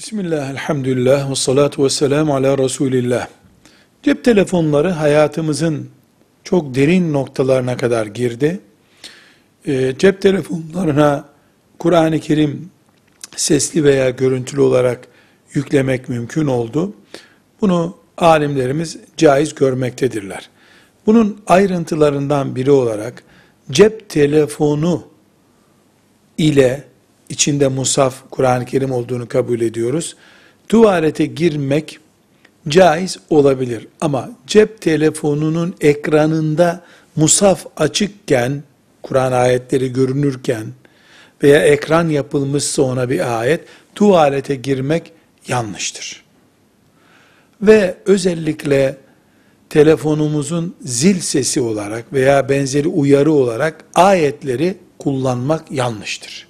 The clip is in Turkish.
Bismillah, elhamdülillah, ve salatu ve selamu ala Resulillah. Cep telefonları hayatımızın çok derin noktalarına kadar girdi. Ee, cep telefonlarına Kur'an-ı Kerim sesli veya görüntülü olarak yüklemek mümkün oldu. Bunu alimlerimiz caiz görmektedirler. Bunun ayrıntılarından biri olarak cep telefonu ile içinde musaf Kur'an-ı Kerim olduğunu kabul ediyoruz. Tuvalete girmek caiz olabilir ama cep telefonunun ekranında musaf açıkken Kur'an ayetleri görünürken veya ekran yapılmışsa ona bir ayet tuvalete girmek yanlıştır. Ve özellikle telefonumuzun zil sesi olarak veya benzeri uyarı olarak ayetleri kullanmak yanlıştır.